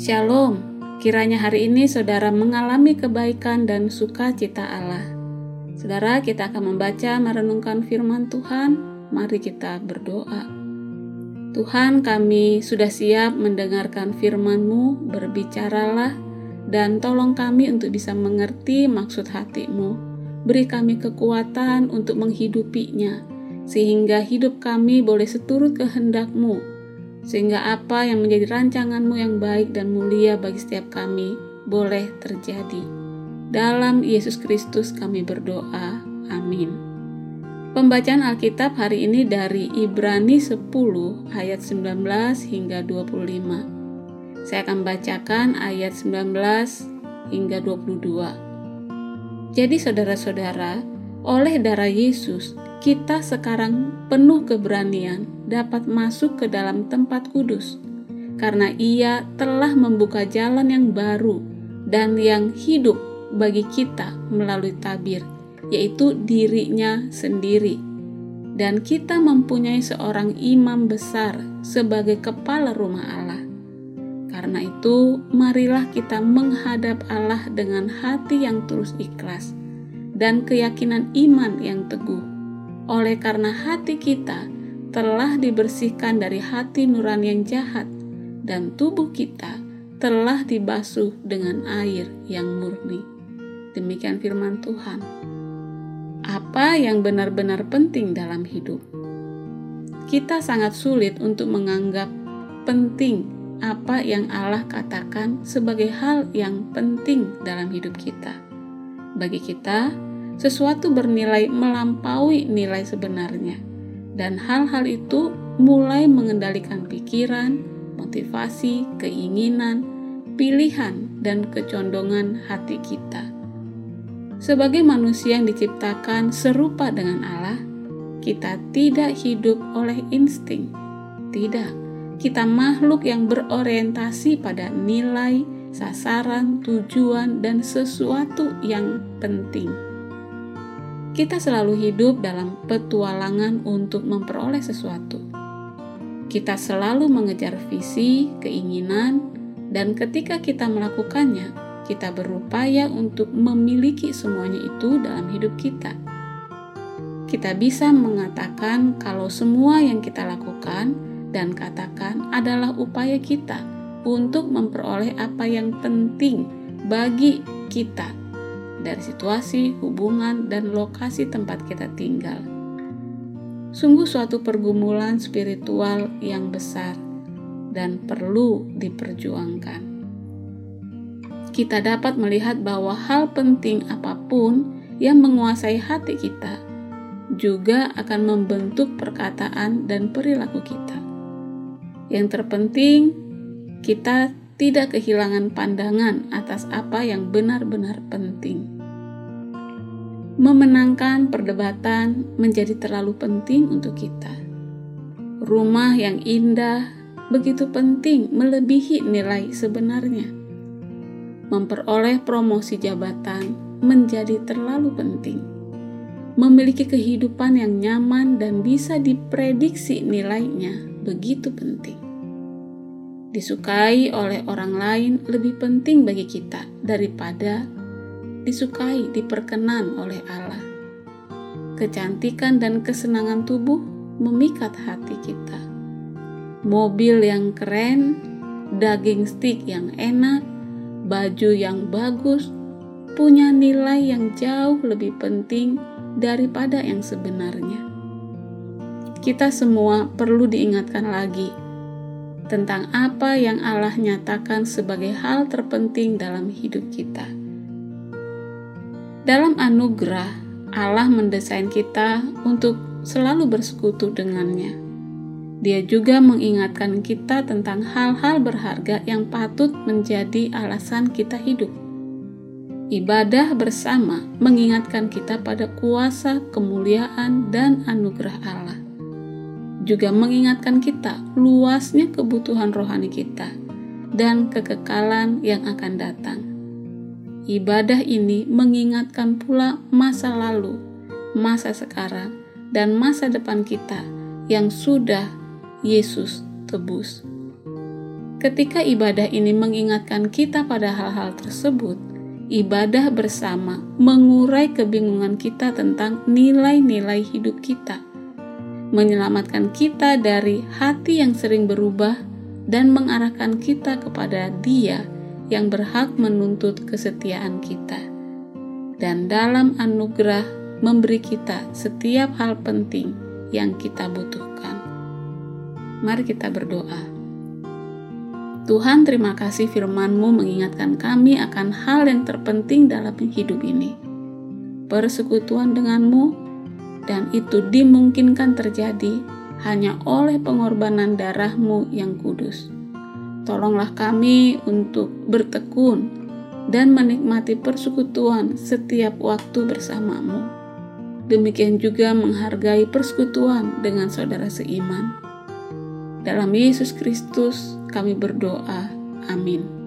Shalom, kiranya hari ini saudara mengalami kebaikan dan sukacita Allah. Saudara, kita akan membaca merenungkan firman Tuhan. Mari kita berdoa. Tuhan, kami sudah siap mendengarkan firman-Mu, berbicaralah, dan tolong kami untuk bisa mengerti maksud hatimu. Beri kami kekuatan untuk menghidupinya, sehingga hidup kami boleh seturut kehendak-Mu sehingga apa yang menjadi rancanganmu yang baik dan mulia bagi setiap kami boleh terjadi. Dalam Yesus Kristus kami berdoa. Amin. Pembacaan Alkitab hari ini dari Ibrani 10 ayat 19 hingga 25. Saya akan bacakan ayat 19 hingga 22. Jadi saudara-saudara, oleh darah Yesus kita sekarang penuh keberanian dapat masuk ke dalam tempat kudus, karena Ia telah membuka jalan yang baru dan yang hidup bagi kita melalui tabir, yaitu dirinya sendiri. Dan kita mempunyai seorang imam besar sebagai kepala rumah Allah. Karena itu, marilah kita menghadap Allah dengan hati yang terus ikhlas dan keyakinan iman yang teguh oleh karena hati kita telah dibersihkan dari hati nurani yang jahat dan tubuh kita telah dibasuh dengan air yang murni. Demikian firman Tuhan. Apa yang benar-benar penting dalam hidup? Kita sangat sulit untuk menganggap penting apa yang Allah katakan sebagai hal yang penting dalam hidup kita. Bagi kita, sesuatu bernilai melampaui nilai sebenarnya, dan hal-hal itu mulai mengendalikan pikiran, motivasi, keinginan, pilihan, dan kecondongan hati kita. Sebagai manusia yang diciptakan serupa dengan Allah, kita tidak hidup oleh insting. Tidak, kita makhluk yang berorientasi pada nilai, sasaran, tujuan, dan sesuatu yang penting kita selalu hidup dalam petualangan untuk memperoleh sesuatu. Kita selalu mengejar visi, keinginan, dan ketika kita melakukannya, kita berupaya untuk memiliki semuanya itu dalam hidup kita. Kita bisa mengatakan kalau semua yang kita lakukan dan katakan adalah upaya kita untuk memperoleh apa yang penting bagi kita dari situasi, hubungan, dan lokasi tempat kita tinggal. Sungguh suatu pergumulan spiritual yang besar dan perlu diperjuangkan. Kita dapat melihat bahwa hal penting apa pun yang menguasai hati kita juga akan membentuk perkataan dan perilaku kita. Yang terpenting, kita tidak kehilangan pandangan atas apa yang benar-benar penting. Memenangkan perdebatan menjadi terlalu penting untuk kita. Rumah yang indah begitu penting melebihi nilai sebenarnya. Memperoleh promosi jabatan menjadi terlalu penting. Memiliki kehidupan yang nyaman dan bisa diprediksi nilainya begitu penting disukai oleh orang lain lebih penting bagi kita daripada disukai, diperkenan oleh Allah. Kecantikan dan kesenangan tubuh memikat hati kita. Mobil yang keren, daging stick yang enak, baju yang bagus, punya nilai yang jauh lebih penting daripada yang sebenarnya. Kita semua perlu diingatkan lagi tentang apa yang Allah nyatakan sebagai hal terpenting dalam hidup kita. Dalam anugerah, Allah mendesain kita untuk selalu bersekutu dengannya. Dia juga mengingatkan kita tentang hal-hal berharga yang patut menjadi alasan kita hidup. Ibadah bersama mengingatkan kita pada kuasa, kemuliaan, dan anugerah Allah juga mengingatkan kita luasnya kebutuhan rohani kita dan kekekalan yang akan datang. Ibadah ini mengingatkan pula masa lalu, masa sekarang, dan masa depan kita yang sudah Yesus tebus. Ketika ibadah ini mengingatkan kita pada hal-hal tersebut, ibadah bersama mengurai kebingungan kita tentang nilai-nilai hidup kita, menyelamatkan kita dari hati yang sering berubah, dan mengarahkan kita kepada Dia yang berhak menuntut kesetiaan kita, dan dalam anugerah memberi kita setiap hal penting yang kita butuhkan. Mari kita berdoa. Tuhan terima kasih firman-Mu mengingatkan kami akan hal yang terpenting dalam hidup ini. Persekutuan denganmu dan itu dimungkinkan terjadi hanya oleh pengorbanan darah-Mu yang kudus. Tolonglah kami untuk bertekun dan menikmati persekutuan setiap waktu bersamamu. Demikian juga menghargai persekutuan dengan saudara seiman. Dalam Yesus Kristus, kami berdoa. Amin.